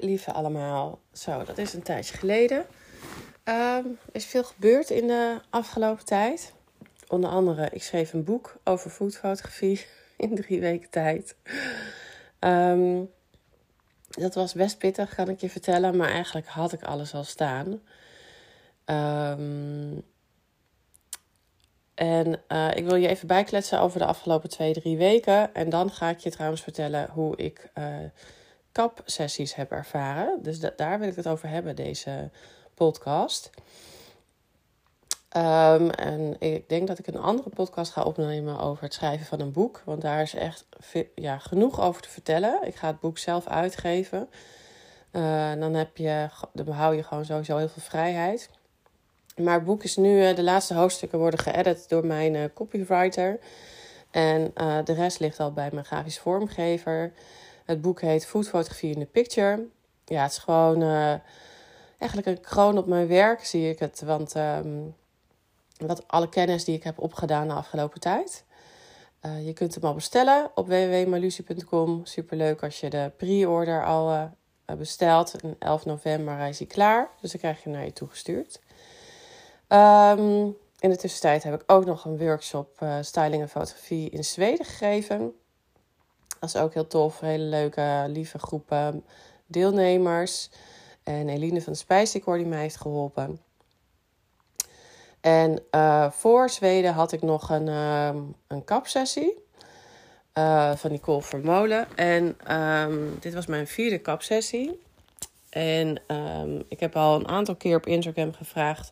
Lieve allemaal. Zo, dat is een tijdje geleden. Ehm, er is veel gebeurd in de afgelopen tijd. Onder andere, ik schreef een boek over foodfotografie in drie weken tijd. Ehm, dat was best pittig, kan ik je vertellen. Maar eigenlijk had ik alles al staan. Um, en uh, ik wil je even bijkletsen over de afgelopen twee, drie weken. En dan ga ik je trouwens vertellen hoe ik uh, kapsessies heb ervaren. Dus daar wil ik het over hebben, deze podcast. Um, en ik denk dat ik een andere podcast ga opnemen over het schrijven van een boek. Want daar is echt ja, genoeg over te vertellen. Ik ga het boek zelf uitgeven. Uh, dan, heb je, dan hou je gewoon sowieso heel veel vrijheid. Maar het boek is nu, uh, de laatste hoofdstukken worden geëdit door mijn uh, copywriter. En de rest ligt al bij mijn grafisch vormgever. Het boek heet Food Fotografie in the Picture. Ja, het is gewoon eigenlijk een kroon op mijn werk, zie ik het. Want um, wat alle kennis die ik heb opgedaan de afgelopen tijd. je kunt hem al bestellen op www.malusie.com. Superleuk als je de pre-order al bestelt. En 11 november is hij klaar. Dus dan krijg je hem naar je toegestuurd. Um, in de tussentijd heb ik ook nog een workshop uh, styling en fotografie in Zweden gegeven. Dat is ook heel tof. Hele leuke, lieve groepen deelnemers. En Eline van de Spijsdecor die mij heeft geholpen. En uh, voor Zweden had ik nog een, uh, een kapsessie. Uh, van Nicole Vermolen. En um, dit was mijn vierde kapsessie. En um, ik heb al een aantal keer op Instagram gevraagd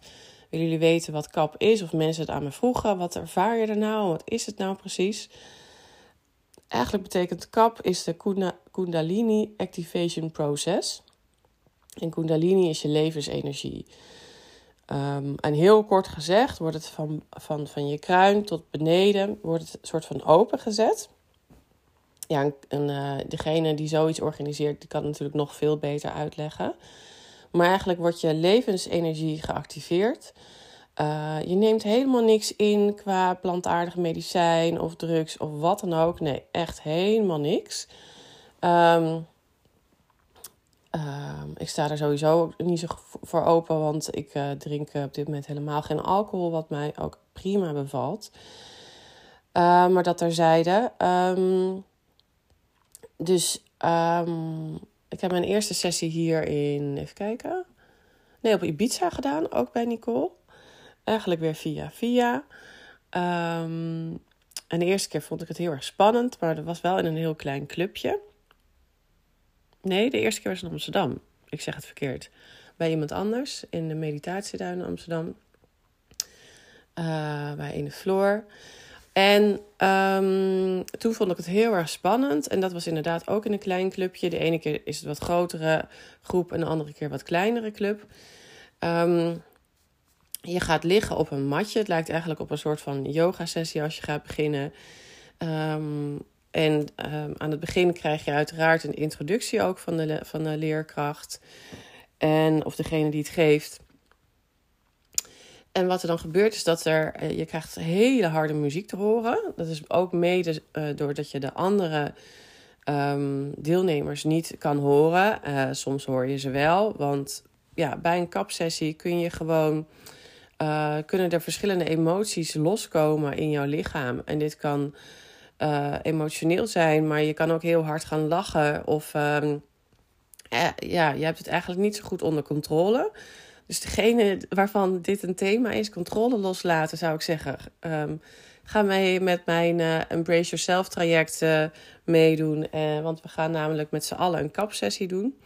Willen jullie weten wat kap is? Of mensen het aan me vroegen. Wat ervaar je er nou? Wat is het nou precies? Eigenlijk betekent kap is de Kundalini Activation Process. En Kundalini is je levensenergie. Um, en heel kort gezegd wordt het van, van, van je kruin tot beneden wordt het een soort van opengezet. Ja, en, uh, degene die zoiets organiseert, die kan natuurlijk nog veel beter uitleggen. Maar eigenlijk wordt je levensenergie geactiveerd. Uh, je neemt helemaal niks in qua plantaardig medicijn of drugs of wat dan ook. Nee, echt helemaal niks. Um, uh, ik sta er sowieso niet zo voor open, want ik uh, drink op dit moment helemaal geen alcohol, wat mij ook prima bevalt. Maar dat terzijde. Um, dus ik heb mijn eerste sessie hier in, even kijken. Nee, op Ibiza gedaan, ook bij Nicole. Eigenlijk weer via via. Um, en de eerste keer vond ik het heel erg spannend, maar dat was wel in een heel klein clubje. Nee, de eerste keer was in Amsterdam. Ik zeg het verkeerd. Bij iemand anders in de meditatieduin in Amsterdam. Uh, bij Ene Floor. En um, toen vond ik het heel erg spannend. En dat was inderdaad ook in een klein clubje. De ene keer is het wat grotere groep en de andere keer wat kleinere club. Um, je gaat liggen op een matje. Het lijkt eigenlijk op een soort van yoga-sessie als je gaat beginnen. Um, en aan het begin krijg je uiteraard een introductie ook van de, van de leerkracht. En of degene die het geeft. En wat er dan gebeurt is dat er, eh, je krijgt hele harde muziek te horen. Dat is ook mede uh, doordat je de andere um, deelnemers niet kan horen. Uh, soms hoor je ze wel, want ja, bij een kapsessie kun je gewoon, uh, kunnen er verschillende emoties loskomen in jouw lichaam. En dit kan emotioneel zijn, maar je kan ook heel hard gaan lachen. Of um, ja, je hebt het eigenlijk niet zo goed onder controle. Dus degene waarvan dit een thema is, controle loslaten, zou ik zeggen. Um, ga mee met mijn Embrace Yourself traject meedoen. Want we gaan namelijk met z'n allen een kapsessie doen.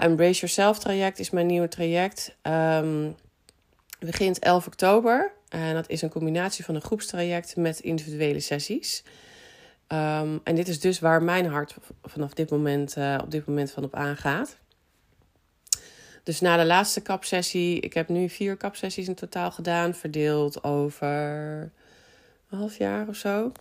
Embrace Yourself traject is mijn nieuwe traject. Um, begint 11 oktober. En dat is een combinatie van een groepstraject met individuele sessies. Um, en dit is dus waar mijn hart vanaf dit moment, op dit moment van op aangaat. Dus na de laatste kapsessie, ik heb nu vier kapsessies in totaal gedaan, verdeeld over een half jaar of zo.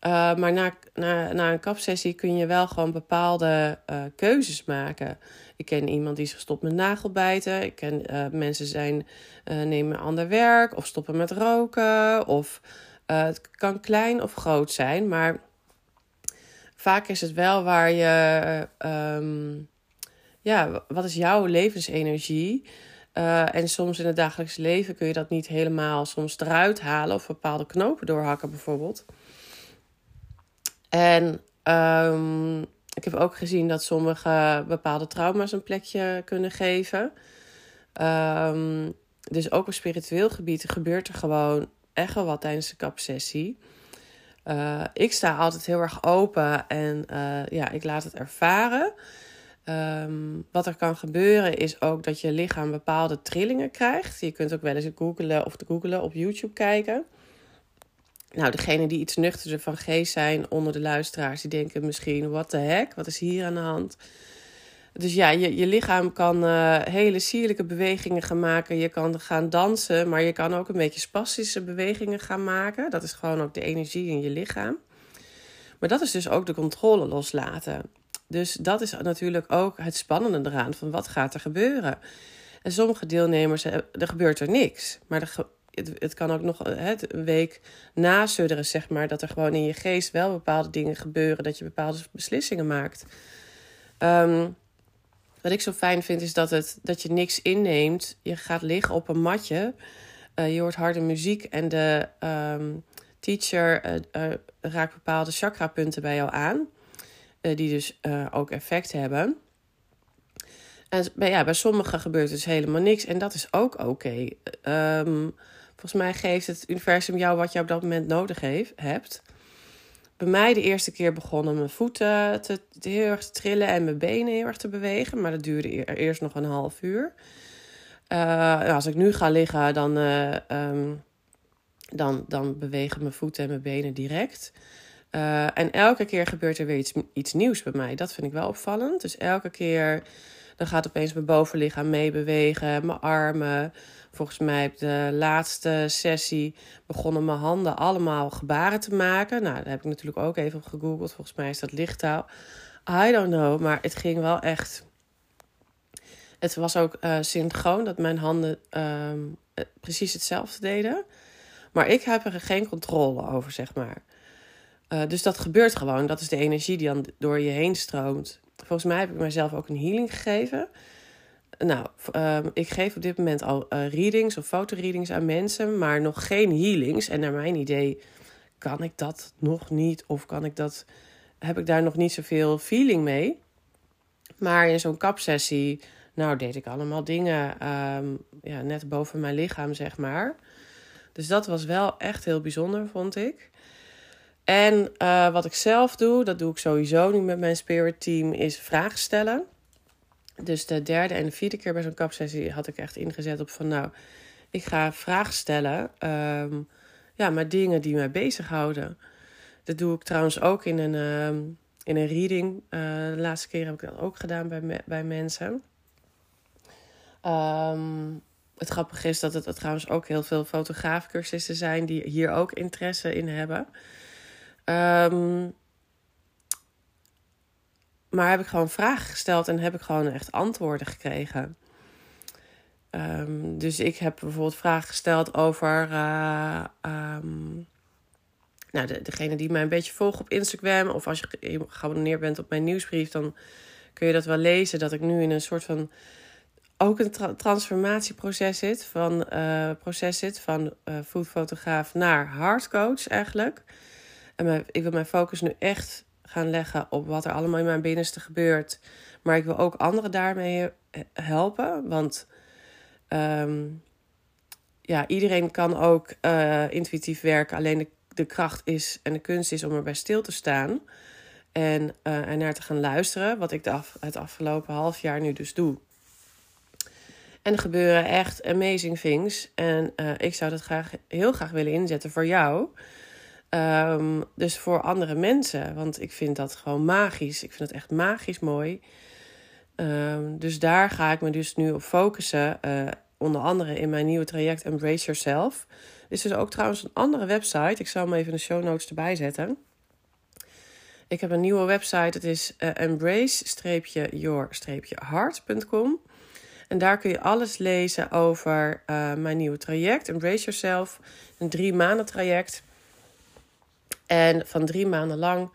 Uh, maar na, na, na een kapsessie kun je wel gewoon bepaalde uh, keuzes maken. Ik ken iemand die is gestopt met nagelbijten. Ik ken uh, mensen zijn nemen ander werk of stoppen met roken. Of het kan klein of groot zijn, maar vaak is het wel waar je, ehm, ja, wat is jouw levensenergie? En soms in het dagelijks leven kun je dat niet helemaal soms eruit halen of bepaalde knopen doorhakken bijvoorbeeld. En um, ik heb ook gezien dat sommige bepaalde trauma's een plekje kunnen geven. Um, dus ook op spiritueel gebied gebeurt er gewoon echt wel wat tijdens de kapsessie. Uh, ik sta altijd heel erg open en uh, ja, ik laat het ervaren. Um, wat er kan gebeuren is ook dat je lichaam bepaalde trillingen krijgt. Je kunt ook wel eens googlen of googlen op YouTube kijken. Nou, degene die iets nuchterder van geest zijn onder de luisteraars, die denken misschien: wat de heck, wat is hier aan de hand? Dus ja, je, je lichaam kan uh, hele sierlijke bewegingen gaan maken. Je kan gaan dansen, maar je kan ook een beetje spastische bewegingen gaan maken. Dat is gewoon ook de energie in je lichaam. Maar dat is dus ook de controle loslaten. Dus dat is natuurlijk ook het spannende eraan van wat gaat er gebeuren. En sommige deelnemers, er gebeurt er niks. Maar er, het, het, kan ook nog het, een week nasudderen, zeg maar. Dat er gewoon in je geest wel bepaalde dingen gebeuren. Dat je bepaalde beslissingen maakt. Um, wat ik zo fijn vind is dat, het, dat je niks inneemt. Je gaat liggen op een matje. Uh, je hoort harde muziek en de um, teacher uh, raakt bepaalde chakrapunten bij jou aan. die dus ook effect hebben. En bij, ja, bij sommigen gebeurt dus helemaal niks. En dat is ook oké. Okay. Um, volgens mij geeft het universum jou wat je op dat moment nodig heeft, hebt bij mij de eerste keer begonnen mijn voeten te, heel erg te trillen en mijn benen heel erg te bewegen. Maar dat duurde eerst nog een half uur. Uh, als ik nu ga liggen, dan, uh, um, dan, dan bewegen mijn voeten en mijn benen direct. Uh, en elke keer gebeurt er weer iets, iets nieuws bij mij. Dat vind ik wel opvallend. Dus elke keer dan gaat opeens mijn bovenlichaam meebewegen, mijn armen. Volgens mij op de laatste sessie begonnen mijn handen allemaal gebaren te maken. Nou, daar heb ik natuurlijk ook even op gegoogeld. Volgens mij is dat lichttaal. I don't know, maar het ging wel echt. Het was ook uh, synchroon dat mijn handen uh, precies hetzelfde deden. Maar ik heb er geen controle over, zeg maar. Uh, dus dat gebeurt gewoon. Dat is de energie die dan door je heen stroomt. Volgens mij heb ik mezelf ook een healing gegeven. Nou, um, ik geef op dit moment al uh, readings of fotoreadings aan mensen, maar nog geen healings. En naar mijn idee kan ik dat nog niet, of kan ik dat, heb ik daar nog niet zoveel feeling mee. Maar in zo'n kapsessie, nou, deed ik allemaal dingen um, ja, net boven mijn lichaam, zeg maar. Dus dat was wel echt heel bijzonder, vond ik. En uh, wat ik zelf doe, dat doe ik sowieso nu met mijn spirit team, is vragen stellen. Dus de derde en de vierde keer bij zo'n kapsessie had ik echt ingezet op van nou, ik ga vragen stellen. Um, ja, maar dingen die mij bezighouden. Dat doe ik trouwens ook in een, um, in een reading. Uh, de laatste keer heb ik dat ook gedaan bij, bij mensen. Um, het grappige is dat het, het trouwens ook heel veel fotograafcursussen zijn die hier ook interesse in hebben. Um, maar heb ik gewoon vragen gesteld en heb ik gewoon echt antwoorden gekregen. Um, dus ik heb bijvoorbeeld vragen gesteld over. Uh, um, nou, de, degene die mij een beetje volgt op Instagram. Of als je geabonneerd bent op mijn nieuwsbrief, dan kun je dat wel lezen. Dat ik nu in een soort van. Ook een tra transformatieproces zit. Van, uh, proces zit van uh, foodfotograaf naar hardcoach eigenlijk. Ik wil mijn focus nu echt gaan leggen op wat er allemaal in mijn binnenste gebeurt. Maar ik wil ook anderen daarmee helpen. Want um, ja, iedereen kan ook uh, intuïtief werken. Alleen de, kracht is en de kunst is om erbij stil te staan. En uh, er naar te gaan luisteren. Wat ik de het afgelopen half jaar nu dus doe. En er gebeuren echt amazing things. En ik zou dat graag, heel graag willen inzetten voor jou. Um, dus voor andere mensen. Want ik vind dat gewoon magisch. Ik vind het echt magisch mooi. Um, dus daar ga ik me dus nu op focussen. Uh, onder andere in mijn nieuwe traject Embrace Yourself. Dit is dus ook trouwens een andere website. Ik zal hem even in de show notes erbij zetten. Ik heb een nieuwe website. Het is uh, embrace-your-heart.com. En daar kun je alles lezen over uh, mijn nieuwe traject. Embrace Yourself. Een drie maanden traject. En van drie maanden lang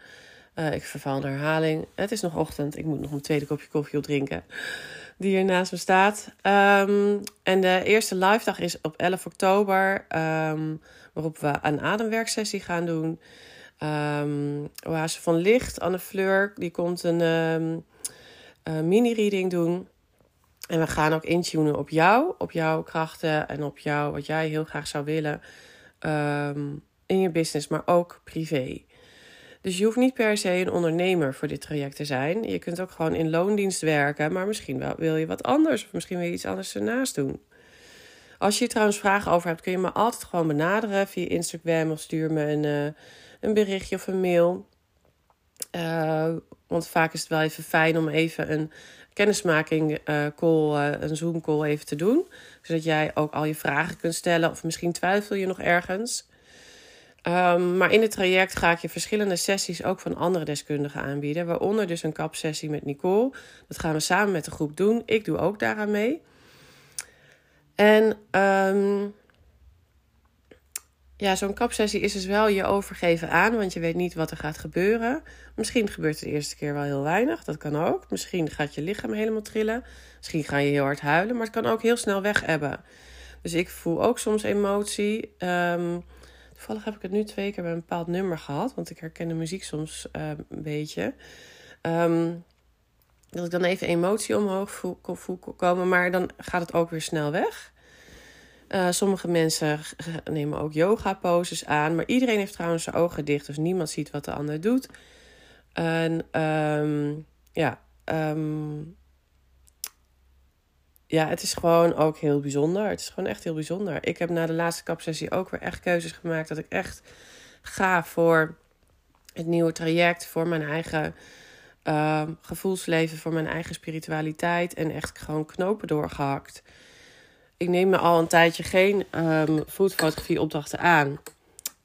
Uh, ik verval een herhaling. Het is nog ochtend. Ik moet nog mijn tweede kopje koffie opdrinken. Die hier naast me staat. Um, en de eerste live dag is op 11 oktober. Um, waarop we een ademwerksessie gaan doen. Um, Oase van Licht, Anne Fleur, die komt een um, mini-reading doen. En we gaan ook intunen op jou, op jouw krachten en op jou, wat jij heel graag zou willen in je business, maar ook privé. Dus je hoeft niet per se een ondernemer voor dit traject te zijn. Je kunt ook gewoon in loondienst werken, maar misschien wel, wil je wat anders of misschien wil je iets anders ernaast doen. Als je hier trouwens vragen over hebt, kun je me altijd gewoon benaderen via Instagram of stuur me een, uh, een berichtje of een mail. Uh, want vaak is het wel even fijn om even een kennismaking uh, call, een Zoom call even te doen. Zodat jij ook al je vragen kunt stellen of misschien twijfel je nog ergens. Um, maar in het traject ga ik je verschillende sessies ook van andere deskundigen aanbieden. Waaronder dus een kapsessie met Nicole. Dat gaan we samen met de groep doen. Ik doe ook daaraan mee. En um, ja, zo'n kapsessie is dus wel je overgeven aan, want je weet niet wat er gaat gebeuren. Misschien gebeurt het de eerste keer wel heel weinig, dat kan ook. Misschien gaat je lichaam helemaal trillen. Misschien ga je heel hard huilen, maar het kan ook heel snel weg hebben. Dus ik voel ook soms emotie. Um, toevallig heb ik het nu twee keer bij een bepaald nummer gehad, want ik herken de muziek soms uh, een beetje. Um, dat ik dan even emotie omhoog voel, komen, maar dan gaat het ook weer snel weg. Uh, sommige mensen nemen ook yoga poses aan. Maar iedereen heeft trouwens zijn ogen dicht. Dus niemand ziet wat de ander doet. En um, ja, um, ja, het is gewoon ook heel bijzonder. Het is gewoon echt heel bijzonder. Ik heb na de laatste kapsessie ook weer echt keuzes gemaakt. Dat ik echt ga voor het nieuwe traject. Voor mijn eigen uh, gevoelsleven. Voor mijn eigen spiritualiteit. En echt gewoon knopen doorgehakt ik neem me al een tijdje geen um, foodfotografie opdrachten aan.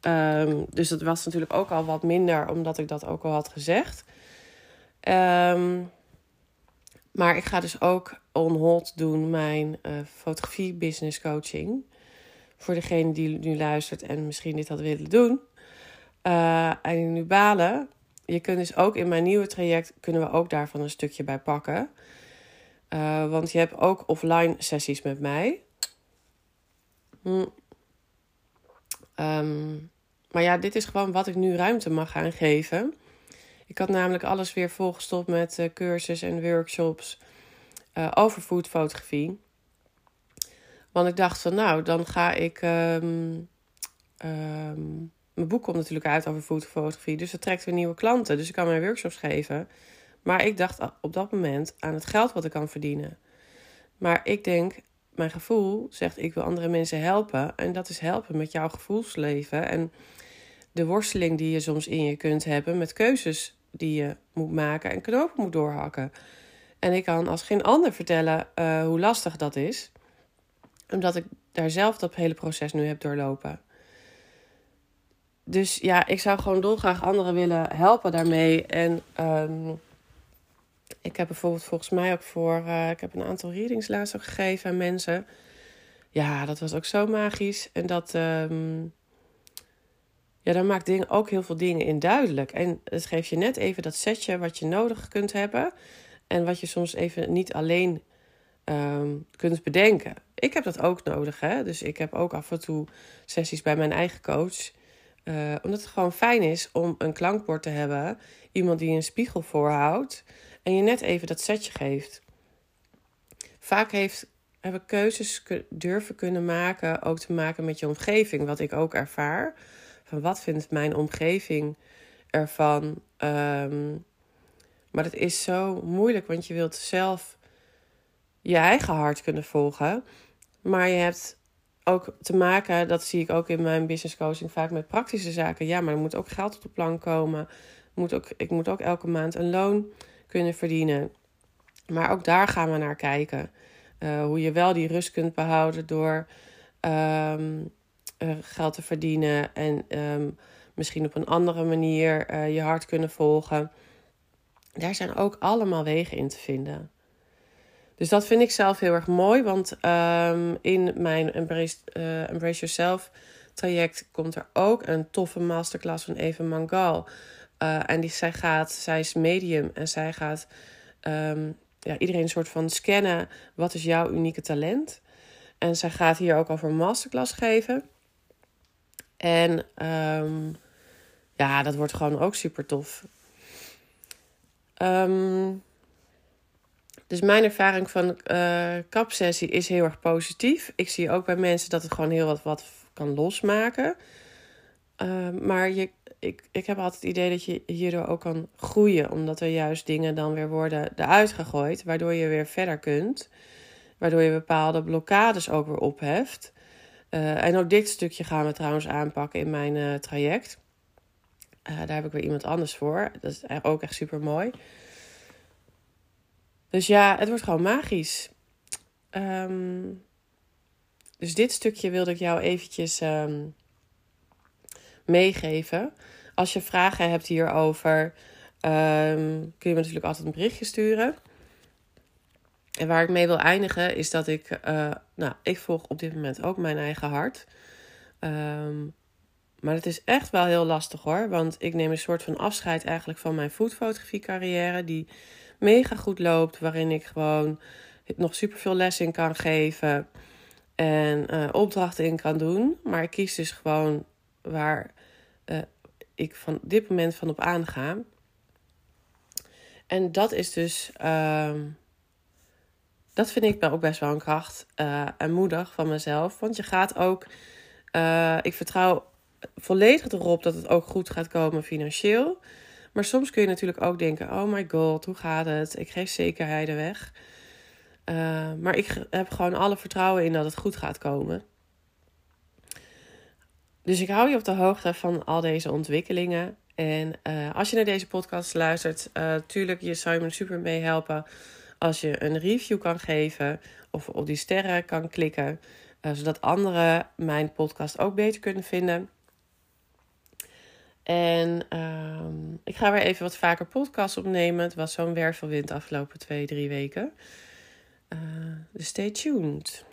Um, dus dat was natuurlijk ook al wat minder, omdat ik dat ook al had gezegd. Maar ik ga dus ook on hold doen mijn uh, fotografie business coaching. Voor degene die nu luistert en misschien dit had willen doen. Uh, en nu balen. Je kunt dus ook in mijn nieuwe traject, kunnen we ook daarvan een stukje bij pakken. Uh, want je hebt ook offline sessies met mij. Hm. Um, maar ja, dit is gewoon wat ik nu ruimte mag gaan geven. Ik had namelijk alles weer volgestopt met uh, cursussen en workshops uh, over foodfotografie. Want ik dacht van nou, dan ga ik. Um, um, mijn boek komt natuurlijk uit over foodfotografie, dus dat trekt weer nieuwe klanten. Dus ik kan mijn workshops geven. Maar ik dacht op dat moment aan het geld wat ik kan verdienen. Maar ik denk, mijn gevoel zegt ik wil andere mensen helpen. En dat is helpen met jouw gevoelsleven. En de worsteling die je soms in je kunt hebben met keuzes die je moet maken en knopen moet doorhakken. En ik kan als geen ander vertellen uh, hoe lastig dat is. Omdat ik daar zelf dat hele proces nu heb doorlopen. Dus ja, ik zou gewoon dolgraag anderen willen helpen daarmee. En um, ik heb bijvoorbeeld volgens mij ook voor. Uh, ik heb een aantal readings laatst ook gegeven aan mensen. Ja, dat was ook zo magisch. En dat. Um, ja, dan maakt dingen, ook heel veel dingen in duidelijk. En het geeft je net even dat setje wat je nodig kunt hebben. En wat je soms even niet alleen um, kunt bedenken. Ik heb dat ook nodig. Hè? Dus ik heb ook af en toe sessies bij mijn eigen coach. Uh, omdat het gewoon fijn is om een klankbord te hebben. Iemand die een spiegel voorhoudt en je net even dat setje geeft. Vaak heeft, hebben keuzes durven kunnen maken ook te maken met je omgeving, wat ik ook ervaar. Van wat vindt mijn omgeving ervan? Um, maar het is zo moeilijk, want je wilt zelf je eigen hart kunnen volgen. Maar je hebt ook te maken, dat zie ik ook in mijn business coaching vaak met praktische zaken. Ja, maar er moet ook geld op de plank komen. Moet ook, ik moet ook elke maand een loon kunnen verdienen. Maar ook daar gaan we naar kijken. Uh, hoe je wel die rust kunt behouden door um, uh, geld te verdienen en um, misschien op een andere manier uh, je hart kunnen volgen. Daar zijn ook allemaal wegen in te vinden. Dus dat vind ik zelf heel erg mooi, want um, in mijn Embrace, Embrace Yourself traject komt er ook een toffe masterclass van Eva Mangal en die, zij gaat, zij is medium en zij gaat ehm, ja, iedereen een soort van scannen. Wat is jouw unieke talent? En zij gaat hier ook over een masterclass geven. En um, ja, dat wordt gewoon ook super tof. Um, dus mijn ervaring van uh, kapsessie is heel erg positief. Ik zie ook bij mensen dat het gewoon heel wat, wat kan losmaken. Uh, maar je, ik, ik heb altijd het idee dat je hierdoor ook kan groeien. Omdat er juist dingen dan weer worden eruit gegooid. Waardoor je weer verder kunt. Waardoor je bepaalde blokkades ook weer opheft. Uh, en ook dit stukje gaan we trouwens aanpakken in mijn uh, traject. Uh, daar heb ik weer iemand anders voor. Dat is ook echt super mooi. Dus ja, het wordt gewoon magisch. Um, dus dit stukje wilde ik jou eventjes um, meegeven. Als je vragen hebt hierover, um, kun je me natuurlijk altijd een berichtje sturen. En waar ik mee wil eindigen is dat ik, uh, nou, ik volg op dit moment ook mijn eigen hart. Um, maar het is echt wel heel lastig hoor, want ik neem een soort van afscheid eigenlijk van mijn foodfotografie carrière die mega goed loopt, waarin ik gewoon nog super veel les in kan geven en uh, opdrachten in kan doen. Maar ik kies dus gewoon waar uh, ik van dit moment van op aanga. En dat is dus, uh, dat vind ik ook best wel een kracht uh, en moedig van mezelf. Want je gaat ook, ik vertrouw volledig erop dat het ook goed gaat komen financieel. Maar soms kun je natuurlijk ook denken: oh my god, hoe gaat het? Ik geef zekerheden weg. Uh, maar ik heb gewoon alle vertrouwen in dat het goed gaat komen. Dus ik hou je op de hoogte van al deze ontwikkelingen. En uh, als je naar deze podcast luistert, uh, tuurlijk, je zou je me super mee helpen als je een review kan geven of op die sterren kan klikken, zodat anderen mijn podcast ook beter kunnen vinden. En ehm, ik ga weer even wat vaker podcasts opnemen. Het was zo'n wervelwind de afgelopen twee, drie weken. Eh, dus stay tuned.